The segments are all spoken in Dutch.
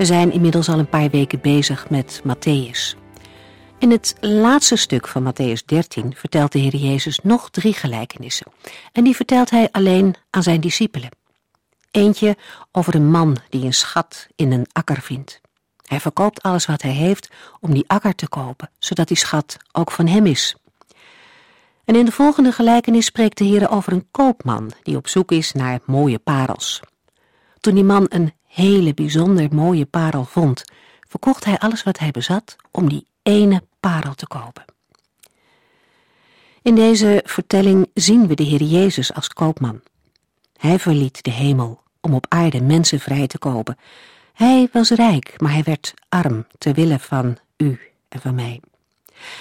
We zijn inmiddels al een paar weken bezig met Matthäus. In het laatste stuk van Matthäus 13 vertelt de Heer Jezus nog drie gelijkenissen. En die vertelt hij alleen aan zijn discipelen. Eentje over een man die een schat in een akker vindt. Hij verkoopt alles wat hij heeft om die akker te kopen, zodat die schat ook van hem is. En in de volgende gelijkenis spreekt de Heer over een koopman die op zoek is naar mooie parels. Toen die man een hele bijzonder mooie parel vond, verkocht hij alles wat hij bezat om die ene parel te kopen. In deze vertelling zien we de Heer Jezus als koopman. Hij verliet de hemel om op aarde mensen vrij te kopen. Hij was rijk, maar hij werd arm ter wille van u en van mij.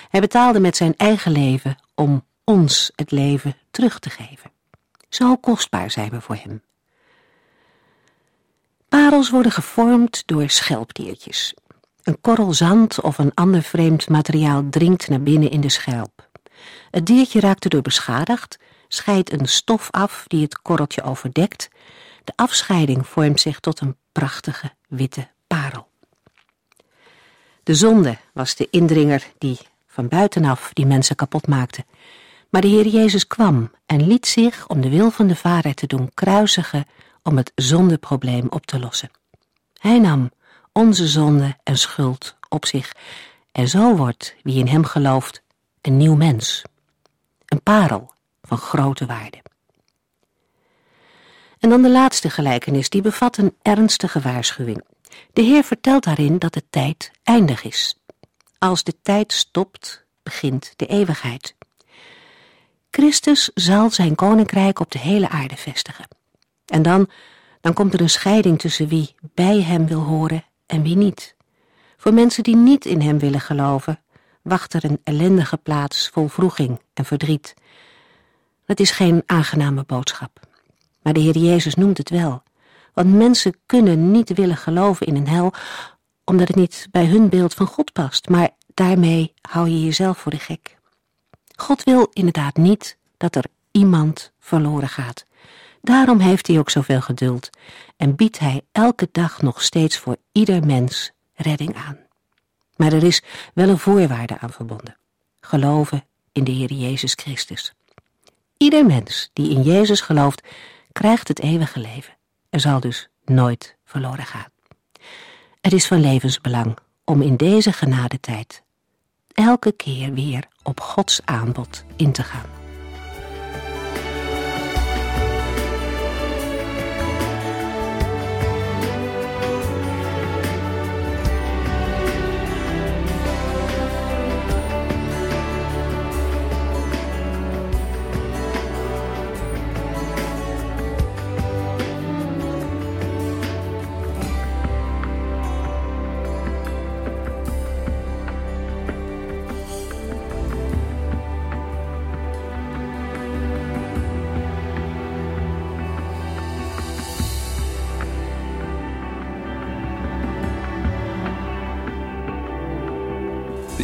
Hij betaalde met zijn eigen leven om ons het leven terug te geven. Zo kostbaar zijn we voor hem. Parels worden gevormd door schelpdiertjes. Een korrel zand of een ander vreemd materiaal dringt naar binnen in de schelp. Het diertje raakt erdoor beschadigd, scheidt een stof af die het korreltje overdekt. De afscheiding vormt zich tot een prachtige witte parel. De zonde was de indringer die van buitenaf die mensen kapot maakte. Maar de Heer Jezus kwam en liet zich om de wil van de Vader te doen kruisigen om het zondeprobleem op te lossen. Hij nam onze zonde en schuld op zich en zo wordt wie in hem gelooft een nieuw mens, een parel van grote waarde. En dan de laatste gelijkenis, die bevat een ernstige waarschuwing. De Heer vertelt daarin dat de tijd eindig is. Als de tijd stopt, begint de eeuwigheid. Christus zal zijn koninkrijk op de hele aarde vestigen. En dan, dan komt er een scheiding tussen wie bij hem wil horen en wie niet. Voor mensen die niet in hem willen geloven, wacht er een ellendige plaats vol vroeging en verdriet. Dat is geen aangename boodschap. Maar de Heer Jezus noemt het wel. Want mensen kunnen niet willen geloven in een hel, omdat het niet bij hun beeld van God past. Maar daarmee hou je jezelf voor de gek. God wil inderdaad niet dat er iemand verloren gaat. Daarom heeft hij ook zoveel geduld en biedt hij elke dag nog steeds voor ieder mens redding aan. Maar er is wel een voorwaarde aan verbonden. Geloven in de Heer Jezus Christus. Ieder mens die in Jezus gelooft, krijgt het eeuwige leven en zal dus nooit verloren gaan. Het is van levensbelang om in deze genadetijd elke keer weer op Gods aanbod in te gaan.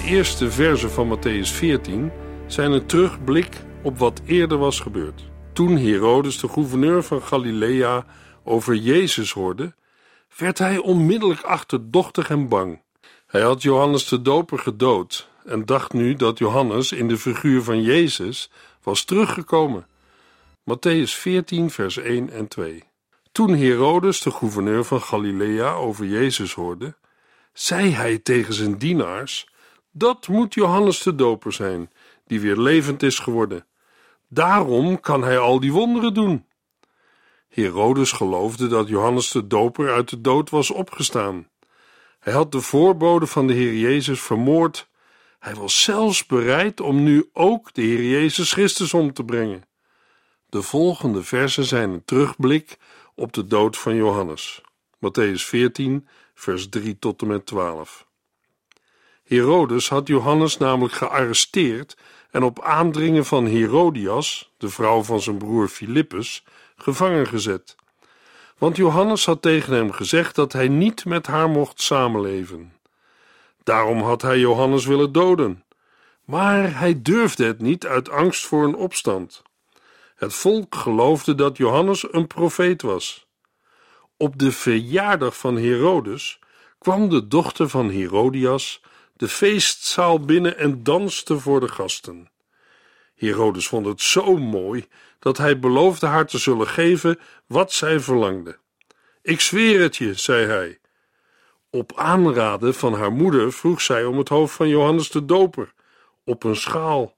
Eerste versen van Matthäus 14 zijn een terugblik op wat eerder was gebeurd. Toen Herodes, de gouverneur van Galilea, over Jezus hoorde, werd hij onmiddellijk achterdochtig en bang. Hij had Johannes de Doper gedood en dacht nu dat Johannes in de figuur van Jezus was teruggekomen. Matthäus 14, vers 1 en 2. Toen Herodes, de gouverneur van Galilea, over Jezus hoorde, zei hij tegen zijn dienaars dat moet Johannes de Doper zijn, die weer levend is geworden. Daarom kan hij al die wonderen doen. Herodes geloofde dat Johannes de Doper uit de dood was opgestaan. Hij had de voorbode van de Heer Jezus vermoord. Hij was zelfs bereid om nu ook de Heer Jezus Christus om te brengen. De volgende versen zijn een terugblik op de dood van Johannes. Matthäus 14, vers 3 tot en met 12. Herodes had Johannes namelijk gearresteerd en op aandringen van Herodias, de vrouw van zijn broer Filippus, gevangen gezet. Want Johannes had tegen hem gezegd dat hij niet met haar mocht samenleven. Daarom had hij Johannes willen doden. Maar hij durfde het niet uit angst voor een opstand. Het volk geloofde dat Johannes een profeet was. Op de verjaardag van Herodes kwam de dochter van Herodias de feestzaal binnen en danste voor de gasten. Herodes vond het zo mooi dat hij beloofde haar te zullen geven wat zij verlangde. Ik zweer het je, zei hij. Op aanraden van haar moeder vroeg zij om het hoofd van Johannes de Doper op een schaal.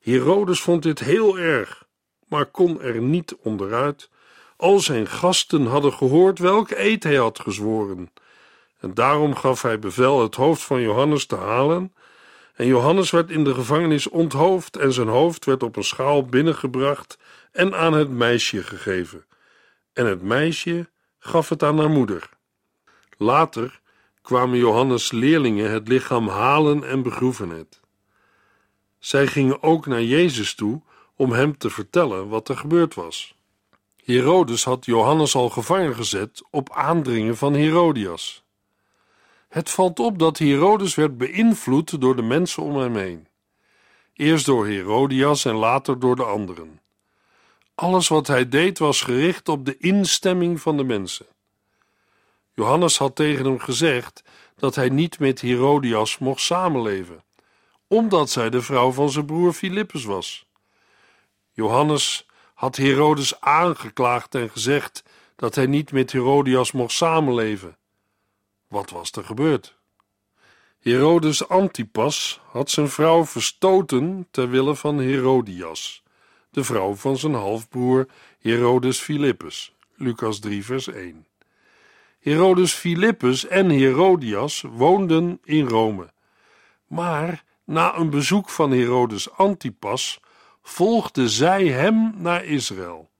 Herodes vond dit heel erg, maar kon er niet onderuit. Al zijn gasten hadden gehoord welke eed hij had gezworen. En daarom gaf hij bevel het hoofd van Johannes te halen. En Johannes werd in de gevangenis onthoofd en zijn hoofd werd op een schaal binnengebracht en aan het meisje gegeven. En het meisje gaf het aan haar moeder. Later kwamen Johannes' leerlingen het lichaam halen en begroeven het. Zij gingen ook naar Jezus toe om hem te vertellen wat er gebeurd was. Herodes had Johannes al gevangen gezet op aandringen van Herodias. Het valt op dat Herodes werd beïnvloed door de mensen om hem heen. Eerst door Herodias en later door de anderen. Alles wat hij deed was gericht op de instemming van de mensen. Johannes had tegen hem gezegd dat hij niet met Herodias mocht samenleven, omdat zij de vrouw van zijn broer Filippus was. Johannes had Herodes aangeklaagd en gezegd dat hij niet met Herodias mocht samenleven. Wat was er gebeurd? Herodes Antipas had zijn vrouw verstoten ter wille van Herodias, de vrouw van zijn halfbroer Herodes Philippus. Lucas 3, vers 1. Herodes Philippus en Herodias woonden in Rome. Maar na een bezoek van Herodes Antipas volgde zij hem naar Israël.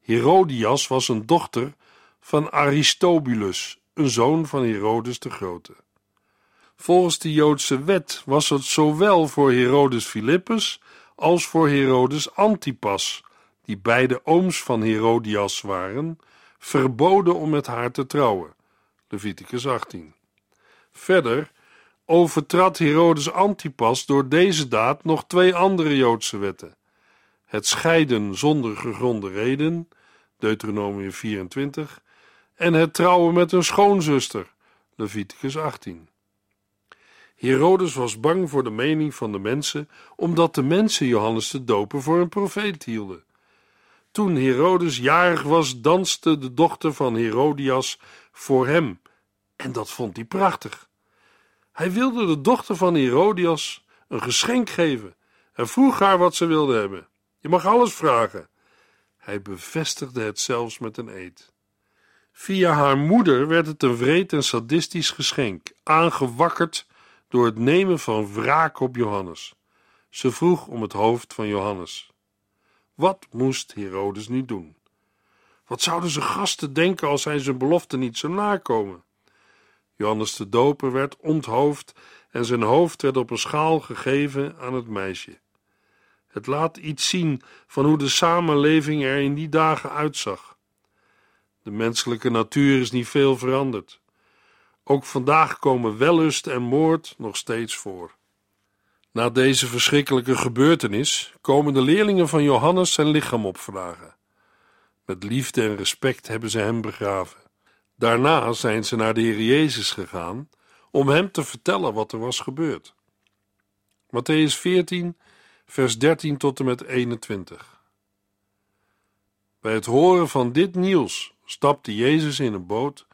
Herodias was een dochter van Aristobulus, een zoon van Herodes de Grote. Volgens de Joodse wet was het zowel voor Herodes Philippus als voor Herodes Antipas, die beide ooms van Herodias waren, verboden om met haar te trouwen. Leviticus 18. Verder overtrad Herodes Antipas door deze daad nog twee andere Joodse wetten: het scheiden zonder gegronde reden, Deuteronomium 24, en het trouwen met een schoonzuster, Leviticus 18. Herodes was bang voor de mening van de mensen, omdat de mensen Johannes de Doper voor een profeet hielden. Toen Herodes jarig was, danste de dochter van Herodias voor hem, en dat vond hij prachtig. Hij wilde de dochter van Herodias een geschenk geven en vroeg haar wat ze wilde hebben. Je mag alles vragen. Hij bevestigde het zelfs met een eed. Via haar moeder werd het een wreed en sadistisch geschenk, aangewakkerd door het nemen van wraak op Johannes. Ze vroeg om het hoofd van Johannes. Wat moest Herodes nu doen? Wat zouden zijn gasten denken als hij zijn belofte niet zou nakomen? Johannes de Doper werd onthoofd en zijn hoofd werd op een schaal gegeven aan het meisje. Het laat iets zien van hoe de samenleving er in die dagen uitzag. De menselijke natuur is niet veel veranderd. Ook vandaag komen wellust en moord nog steeds voor. Na deze verschrikkelijke gebeurtenis komen de leerlingen van Johannes zijn lichaam opvragen. Met liefde en respect hebben ze hem begraven. Daarna zijn ze naar de Heer Jezus gegaan om hem te vertellen wat er was gebeurd. Matthäus 14, vers 13 tot en met 21. Bij het horen van dit nieuws stapte Jezus in een boot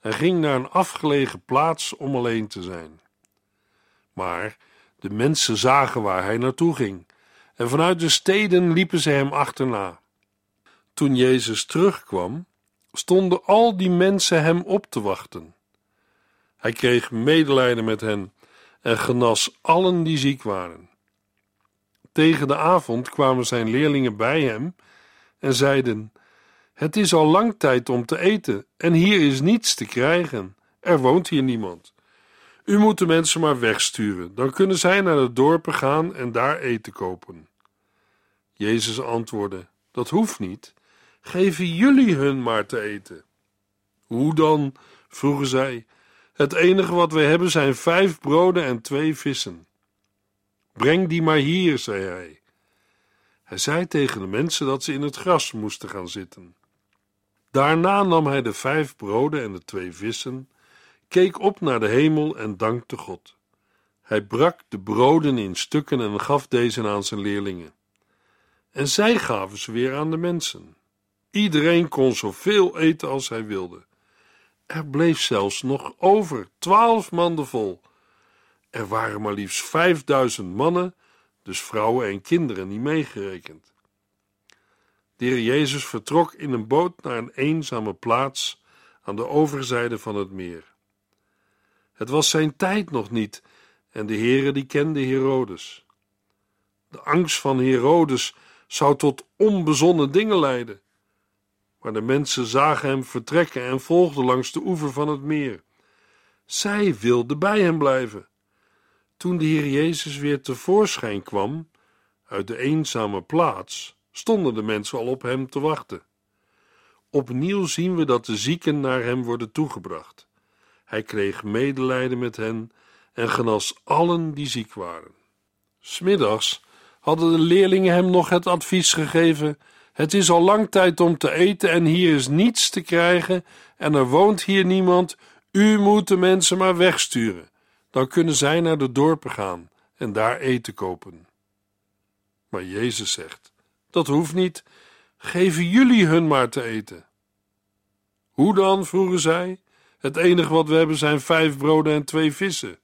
en ging naar een afgelegen plaats om alleen te zijn. Maar de mensen zagen waar hij naartoe ging, en vanuit de steden liepen ze hem achterna. Toen Jezus terugkwam, stonden al die mensen hem op te wachten. Hij kreeg medelijden met hen en genas allen die ziek waren. Tegen de avond kwamen zijn leerlingen bij hem en zeiden: Het is al lang tijd om te eten en hier is niets te krijgen. Er woont hier niemand. U moet de mensen maar wegsturen, dan kunnen zij naar de dorpen gaan en daar eten kopen. Jezus antwoordde: Dat hoeft niet. Geven jullie hun maar te eten. Hoe dan? vroegen zij. Het enige wat we hebben zijn vijf broden en twee vissen. Breng die maar hier, zei hij. Hij zei tegen de mensen dat ze in het gras moesten gaan zitten. Daarna nam hij de vijf broden en de twee vissen, keek op naar de hemel en dankte God. Hij brak de broden in stukken en gaf deze aan zijn leerlingen. En zij gaven ze weer aan de mensen. Iedereen kon zoveel eten als hij wilde. Er bleef zelfs nog over, twaalf manden vol. Er waren maar liefst vijfduizend mannen, dus vrouwen en kinderen niet meegerekend. De heer Jezus vertrok in een boot naar een eenzame plaats aan de overzijde van het meer. Het was zijn tijd nog niet en de heren die kende Herodes. De angst van Herodes zou tot onbezonnen dingen leiden. Maar de mensen zagen hem vertrekken en volgden langs de oever van het meer. Zij wilden bij hem blijven. Toen de Heer Jezus weer tevoorschijn kwam uit de eenzame plaats, stonden de mensen al op hem te wachten. Opnieuw zien we dat de zieken naar hem worden toegebracht. Hij kreeg medelijden met hen en genas allen die ziek waren. Smiddags hadden de leerlingen hem nog het advies gegeven: Het is al lang tijd om te eten en hier is niets te krijgen en er woont hier niemand. U moet de mensen maar wegsturen. Dan kunnen zij naar de dorpen gaan en daar eten kopen. Maar Jezus zegt: Dat hoeft niet. Geven jullie hun maar te eten. Hoe dan? vroegen zij. Het enige wat we hebben zijn vijf broden en twee vissen.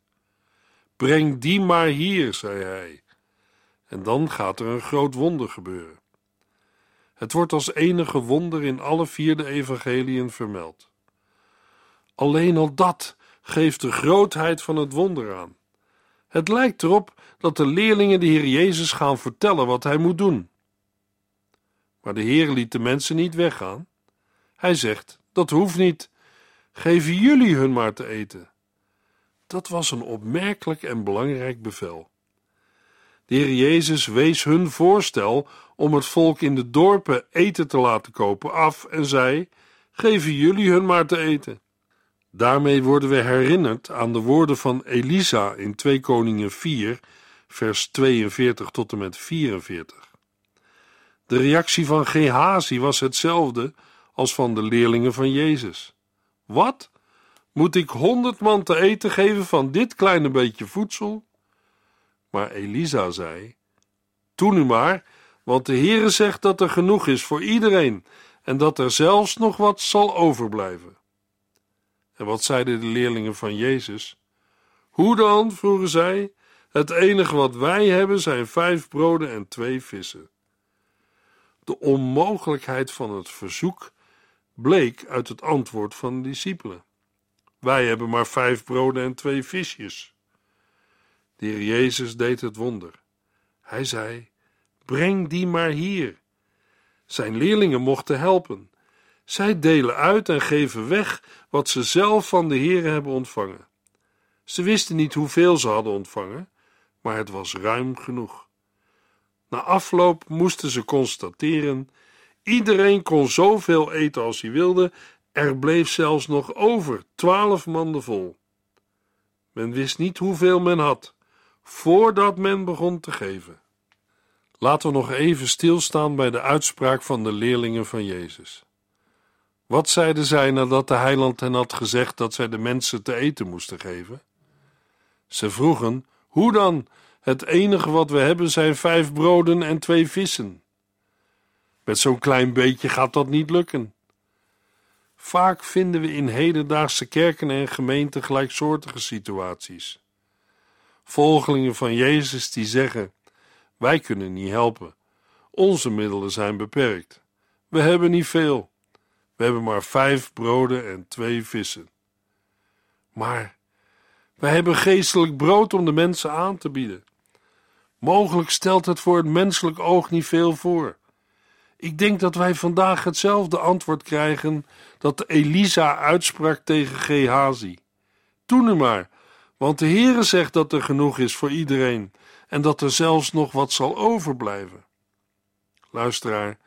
Breng die maar hier, zei hij. En dan gaat er een groot wonder gebeuren. Het wordt als enige wonder in alle vier de evangeliën vermeld. Alleen al dat geeft de grootheid van het wonder aan. Het lijkt erop dat de leerlingen de Heer Jezus gaan vertellen wat hij moet doen. Maar de Heer liet de mensen niet weggaan. Hij zegt: Dat hoeft niet. Geven jullie hun maar te eten. Dat was een opmerkelijk en belangrijk bevel. De Heer Jezus wees hun voorstel om het volk in de dorpen eten te laten kopen af en zei: Geven jullie hun maar te eten. Daarmee worden we herinnerd aan de woorden van Elisa in 2 Koningen 4, vers 42 tot en met 44. De reactie van Gehazi was hetzelfde als van de leerlingen van Jezus. Wat? Moet ik honderd man te eten geven van dit kleine beetje voedsel? Maar Elisa zei: Doe nu maar, want de Heere zegt dat er genoeg is voor iedereen en dat er zelfs nog wat zal overblijven. En wat zeiden de leerlingen van Jezus? Hoe dan? vroegen zij. Het enige wat wij hebben zijn vijf broden en twee vissen. De onmogelijkheid van het verzoek bleek uit het antwoord van de discipelen. Wij hebben maar vijf broden en twee visjes. De heer Jezus deed het wonder. Hij zei: Breng die maar hier. Zijn leerlingen mochten helpen. Zij delen uit en geven weg wat ze zelf van de Heer hebben ontvangen. Ze wisten niet hoeveel ze hadden ontvangen, maar het was ruim genoeg. Na afloop moesten ze constateren: iedereen kon zoveel eten als hij wilde, er bleef zelfs nog over, twaalf manden vol. Men wist niet hoeveel men had, voordat men begon te geven. Laten we nog even stilstaan bij de uitspraak van de leerlingen van Jezus. Wat zeiden zij nadat de heiland hen had gezegd dat zij de mensen te eten moesten geven? Ze vroegen: Hoe dan? Het enige wat we hebben zijn vijf broden en twee vissen. Met zo'n klein beetje gaat dat niet lukken. Vaak vinden we in hedendaagse kerken en gemeenten gelijksoortige situaties. Volgelingen van Jezus die zeggen: Wij kunnen niet helpen. Onze middelen zijn beperkt. We hebben niet veel. We hebben maar vijf broden en twee vissen. Maar wij hebben geestelijk brood om de mensen aan te bieden. Mogelijk stelt het voor het menselijk oog niet veel voor. Ik denk dat wij vandaag hetzelfde antwoord krijgen dat Elisa uitsprak tegen Gehazi. Doe nu maar, want de Heere zegt dat er genoeg is voor iedereen en dat er zelfs nog wat zal overblijven. Luisteraar,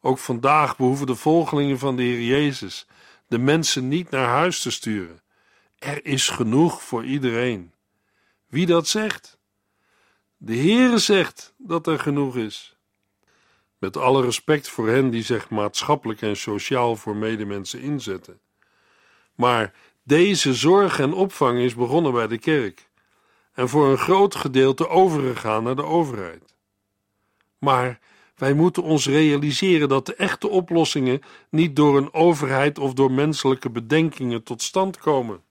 ook vandaag behoeven de volgelingen van de Heer Jezus de mensen niet naar huis te sturen. Er is genoeg voor iedereen. Wie dat zegt? De Heere zegt dat er genoeg is. Met alle respect voor hen die zich maatschappelijk en sociaal voor medemensen inzetten. Maar deze zorg en opvang is begonnen bij de kerk en voor een groot gedeelte overgegaan naar de overheid. Maar wij moeten ons realiseren dat de echte oplossingen niet door een overheid of door menselijke bedenkingen tot stand komen.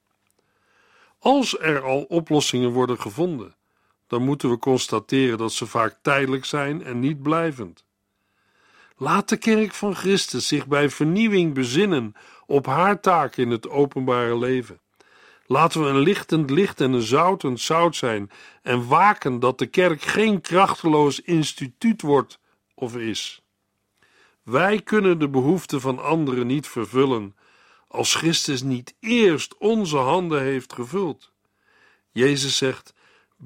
Als er al oplossingen worden gevonden, dan moeten we constateren dat ze vaak tijdelijk zijn en niet blijvend. Laat de kerk van Christus zich bij vernieuwing bezinnen op haar taak in het openbare leven. Laten we een lichtend licht en een zoutend zout zijn en waken dat de kerk geen krachteloos instituut wordt of is. Wij kunnen de behoeften van anderen niet vervullen als Christus niet eerst onze handen heeft gevuld. Jezus zegt: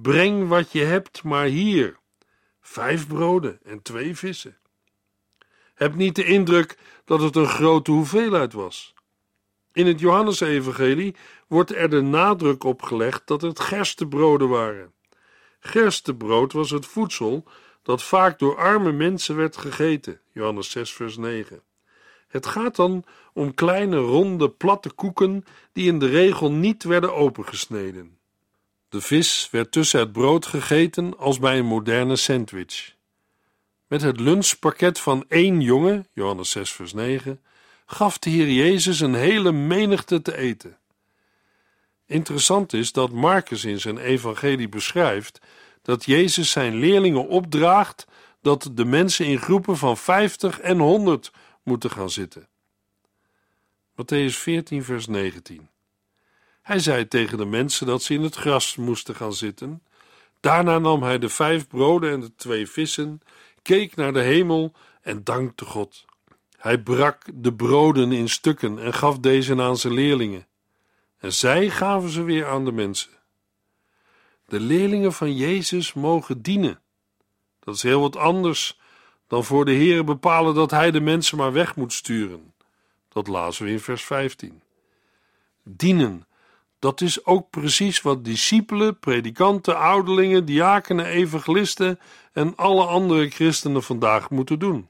Breng wat je hebt maar hier. Vijf broden en twee vissen. Heb niet de indruk dat het een grote hoeveelheid was. In het Johannesevangelie wordt er de nadruk op gelegd dat het gerstebroden waren. Gerstebrood was het voedsel dat vaak door arme mensen werd gegeten. Johannes 6 vers 9. Het gaat dan om kleine, ronde, platte koeken die in de regel niet werden opengesneden. De vis werd tussen het brood gegeten als bij een moderne sandwich. Met het lunchpakket van één jongen, Johannes 6 vers 9, gaf de Heer Jezus een hele menigte te eten. Interessant is dat Marcus in zijn evangelie beschrijft dat Jezus zijn leerlingen opdraagt dat de mensen in groepen van 50 en 100 moeten gaan zitten. Matthäus 14, vers 19. Hij zei tegen de mensen dat ze in het gras moesten gaan zitten. Daarna nam hij de vijf broden en de twee vissen, keek naar de hemel en dankte God. Hij brak de broden in stukken en gaf deze aan zijn leerlingen. En zij gaven ze weer aan de mensen. De leerlingen van Jezus mogen dienen. Dat is heel wat anders dan voor de Heer bepalen dat hij de mensen maar weg moet sturen. Dat lazen we in vers 15. Dienen, dat is ook precies wat discipelen, predikanten, ouderlingen, diakenen, evangelisten en alle andere christenen vandaag moeten doen.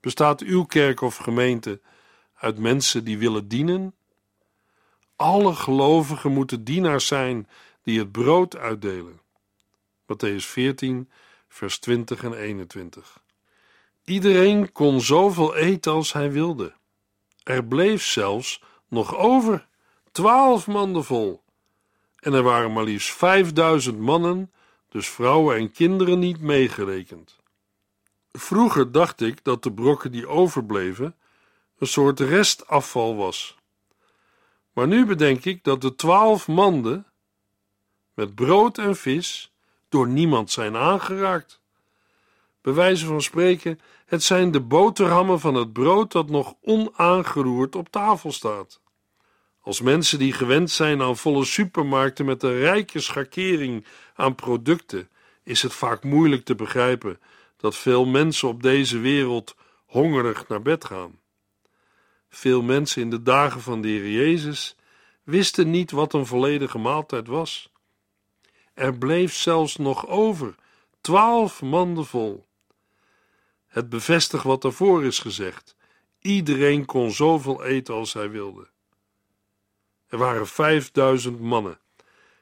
Bestaat uw kerk of gemeente uit mensen die willen dienen? Alle gelovigen moeten dienaars zijn die het brood uitdelen. Matthäus 14, vers 20 en 21. Iedereen kon zoveel eten als hij wilde. Er bleef zelfs nog over, twaalf manden vol. En er waren maar liefst vijfduizend mannen, dus vrouwen en kinderen niet meegerekend. Vroeger dacht ik dat de brokken die overbleven een soort restafval was. Maar nu bedenk ik dat de twaalf manden met brood en vis door niemand zijn aangeraakt. Bij wijze van spreken, het zijn de boterhammen van het brood dat nog onaangeroerd op tafel staat. Als mensen die gewend zijn aan volle supermarkten met een rijke schakering aan producten, is het vaak moeilijk te begrijpen dat veel mensen op deze wereld hongerig naar bed gaan. Veel mensen in de dagen van de Heer Jezus wisten niet wat een volledige maaltijd was. Er bleef zelfs nog over, twaalf manden vol. Het bevestigt wat daarvoor is gezegd. Iedereen kon zoveel eten als hij wilde. Er waren vijfduizend mannen.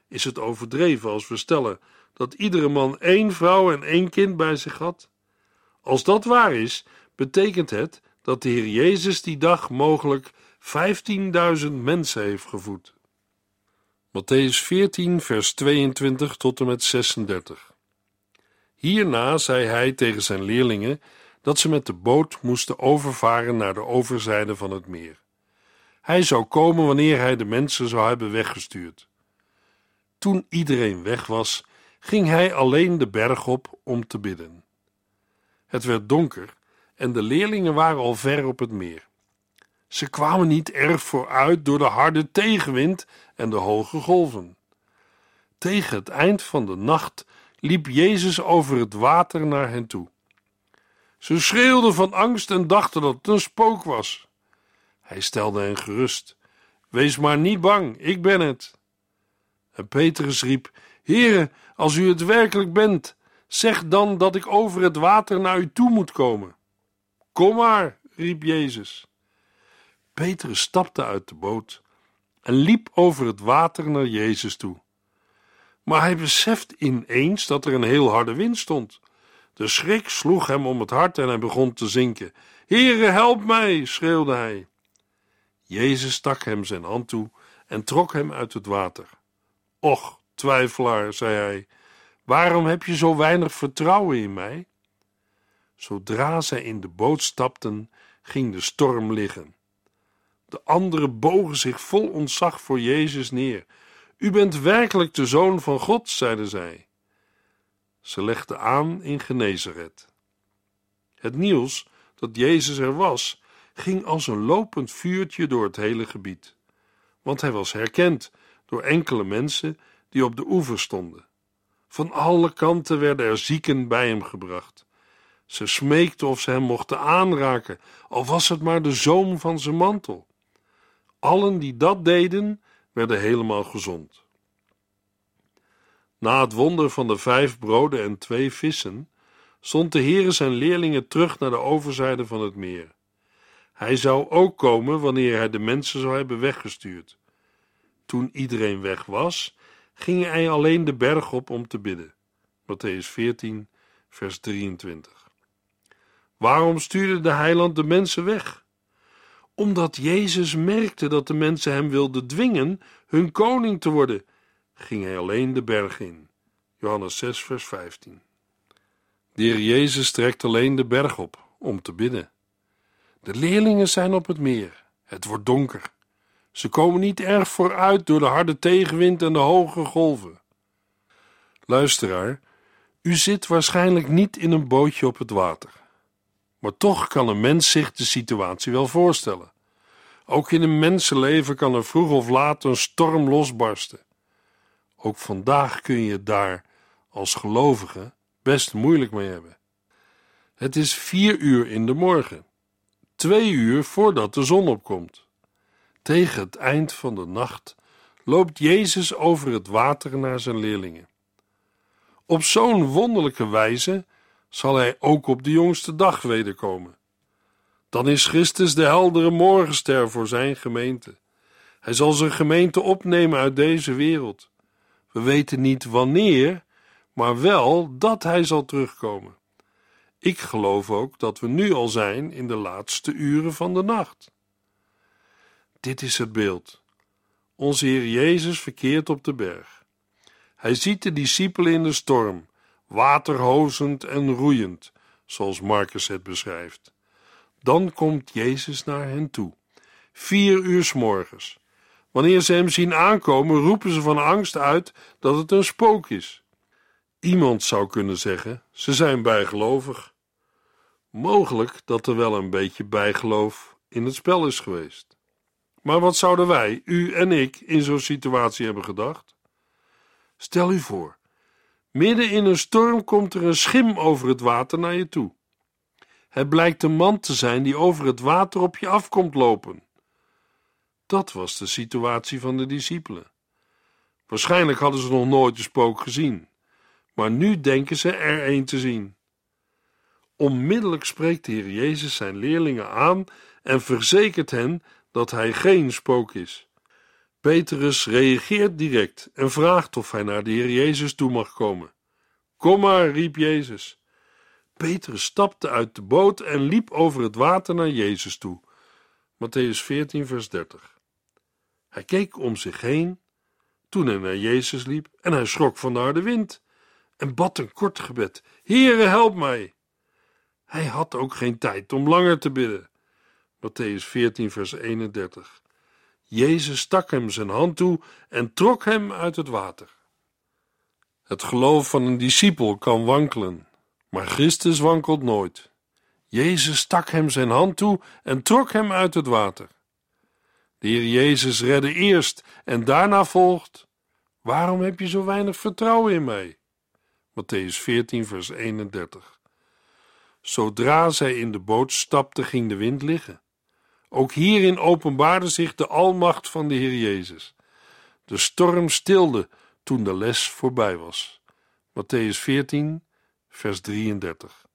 Is het overdreven als we stellen dat iedere man één vrouw en één kind bij zich had? Als dat waar is, betekent het dat de Heer Jezus die dag mogelijk 15.000 mensen heeft gevoed. Matthäus 14, vers 22 tot en met 36. Hierna zei hij tegen zijn leerlingen dat ze met de boot moesten overvaren naar de overzijde van het meer. Hij zou komen wanneer hij de mensen zou hebben weggestuurd. Toen iedereen weg was, ging hij alleen de berg op om te bidden. Het werd donker en de leerlingen waren al ver op het meer. Ze kwamen niet erg vooruit door de harde tegenwind en de hoge golven. Tegen het eind van de nacht liep Jezus over het water naar hen toe. Ze schreeuwden van angst en dachten dat het een spook was. Hij stelde hen gerust. Wees maar niet bang, ik ben het. En Petrus riep: Heere, als u het werkelijk bent, zeg dan dat ik over het water naar u toe moet komen. Kom maar, riep Jezus. Petrus stapte uit de boot en liep over het water naar Jezus toe. Maar hij beseft ineens dat er een heel harde wind stond. De schrik sloeg hem om het hart en hij begon te zinken. Heere, help mij, schreeuwde hij. Jezus stak hem zijn hand toe en trok hem uit het water. Och, twijfelaar, zei hij, waarom heb je zo weinig vertrouwen in mij? Zodra zij in de boot stapten, ging de storm liggen. De anderen bogen zich vol ontzag voor Jezus neer. U bent werkelijk de zoon van God, zeiden zij. Ze legden aan in Genezaret. Het nieuws dat Jezus er was, ging als een lopend vuurtje door het hele gebied, want hij was herkend door enkele mensen die op de oever stonden. Van alle kanten werden er zieken bij hem gebracht. Ze smeekten of ze hem mochten aanraken, al was het maar de zoom van zijn mantel. Allen die dat deden, werden helemaal gezond. Na het wonder van de vijf broden en twee vissen, zond de Heere zijn leerlingen terug naar de overzijde van het meer. Hij zou ook komen wanneer hij de mensen zou hebben weggestuurd. Toen iedereen weg was, ging hij alleen de berg op om te bidden. Matthäus 14, vers 23. Waarom stuurde de heiland de mensen weg? Omdat Jezus merkte dat de mensen hem wilden dwingen hun koning te worden, ging hij alleen de berg in. Johannes 6, vers 15. De Heer Jezus trekt alleen de berg op om te bidden. De leerlingen zijn op het meer. Het wordt donker. Ze komen niet erg vooruit door de harde tegenwind en de hoge golven. Luisteraar, u zit waarschijnlijk niet in een bootje op het water. Maar toch kan een mens zich de situatie wel voorstellen. Ook in een mensenleven kan er vroeg of laat een storm losbarsten. Ook vandaag kun je daar als gelovige best moeilijk mee hebben. Het is vier uur in de morgen, twee uur voordat de zon opkomt. Tegen het eind van de nacht loopt Jezus over het water naar zijn leerlingen. Op zo'n wonderlijke wijze zal hij ook op de jongste dag wederkomen. Dan is Christus de heldere morgenster voor zijn gemeente. Hij zal zijn gemeente opnemen uit deze wereld. We weten niet wanneer, maar wel dat hij zal terugkomen. Ik geloof ook dat we nu al zijn in de laatste uren van de nacht. Dit is het beeld. Onze Heer Jezus verkeert op de berg. Hij ziet de discipelen in de storm, waterhozend en roeiend, zoals Marcus het beschrijft. Dan komt Jezus naar hen toe. Vier uur s morgens. Wanneer ze hem zien aankomen, roepen ze van angst uit dat het een spook is. Iemand zou kunnen zeggen: ze zijn bijgelovig. Mogelijk dat er wel een beetje bijgeloof in het spel is geweest. Maar wat zouden wij, u en ik, in zo'n situatie hebben gedacht? Stel u voor, midden in een storm komt er een schim over het water naar je toe. Het blijkt een man te zijn die over het water op je afkomt lopen. Dat was de situatie van de discipelen. Waarschijnlijk hadden ze nog nooit een spook gezien, maar nu denken ze er een te zien. Onmiddellijk spreekt de Heer Jezus zijn leerlingen aan en verzekert hen dat hij geen spook is. Petrus reageert direct en vraagt of hij naar de Heer Jezus toe mag komen. Kom maar, riep Jezus. Petrus stapte uit de boot en liep over het water naar Jezus toe. Matthäus 14, vers 30. Hij keek om zich heen toen hij naar Jezus liep en hij schrok van de harde wind en bad een kort gebed: Heere, help mij! Hij had ook geen tijd om langer te bidden. Matthäus 14, vers 31. Jezus stak hem zijn hand toe en trok hem uit het water. Het geloof van een discipel kan wankelen, maar Christus wankelt nooit. Jezus stak hem zijn hand toe en trok hem uit het water. De Heer Jezus redde eerst en daarna volgt: Waarom heb je zo weinig vertrouwen in mij? Matthäus 14, vers 31. Zodra zij in de boot stapte, ging de wind liggen. Ook hierin openbaarde zich de almacht van de Heer Jezus. De storm stilde toen de les voorbij was. Matthäus 14, vers 33.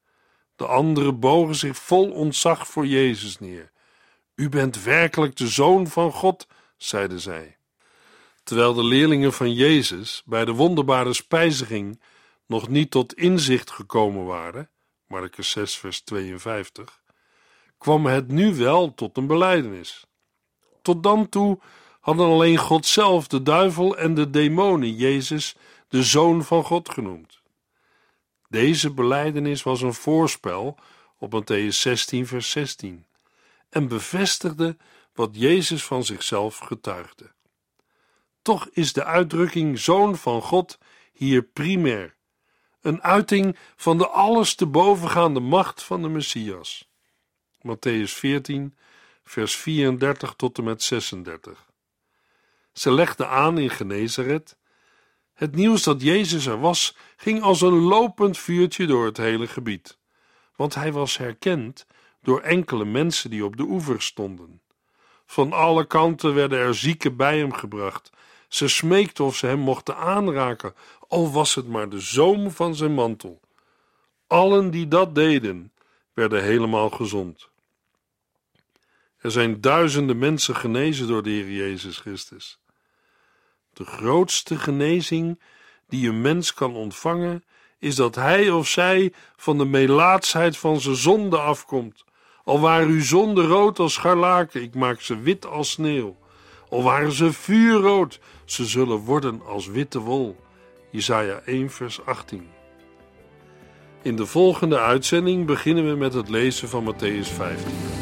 De anderen bogen zich vol ontzag voor Jezus neer. U bent werkelijk de zoon van God, zeiden zij. Terwijl de leerlingen van Jezus bij de wonderbare spijziging nog niet tot inzicht gekomen waren, Marcus 6, vers 52, kwam het nu wel tot een belijdenis. Tot dan toe hadden alleen God zelf, de duivel en de demonen Jezus de zoon van God genoemd. Deze belijdenis was een voorspel op Matthäus 16, vers 16 en bevestigde wat Jezus van zichzelf getuigde. Toch is de uitdrukking Zoon van God hier primair, een uiting van de alles te bovengaande macht van de Messias. Matthäus 14, vers 34 tot en met 36. Ze legde aan in Genezaret. Het nieuws dat Jezus er was, ging als een lopend vuurtje door het hele gebied, want hij was herkend door enkele mensen die op de oever stonden. Van alle kanten werden er zieken bij hem gebracht. Ze smeekten of ze hem mochten aanraken, al was het maar de zoom van zijn mantel. Allen die dat deden, werden helemaal gezond. Er zijn duizenden mensen genezen door de Heer Jezus Christus. De grootste genezing die een mens kan ontvangen, is dat hij of zij van de melaatsheid van zijn zonde afkomt. Al waren uw zonden rood als scharlaken, ik maak ze wit als sneeuw. Al waren ze vuurrood, ze zullen worden als witte wol. Jesaja 1 vers 18 In de volgende uitzending beginnen we met het lezen van Matthäus 15.